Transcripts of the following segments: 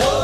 Ooh,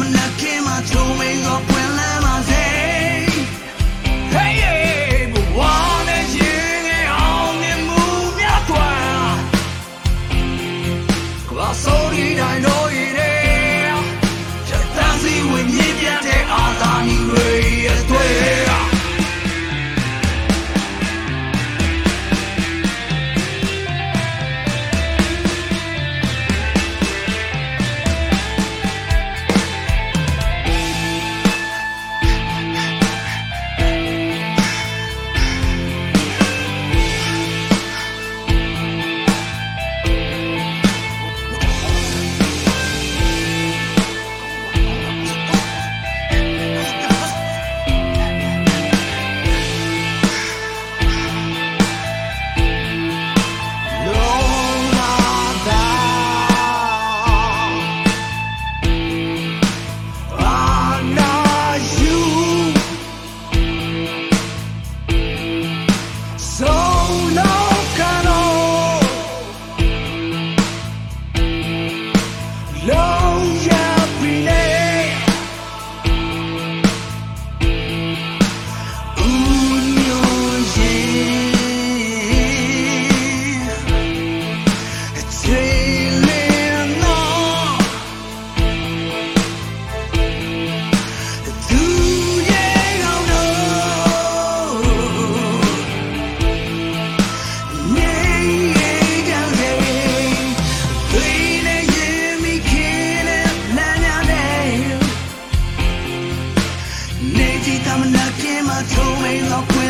မနခင်မှာချုံမင်းကပွင့်လန်းပါစေ Hey hey ဘဝနဲ့ရင်ငယ်အောင်မြင်မှုများတွာကဘာဆိုဒီတိုင်းတော့ yeah. told me, look,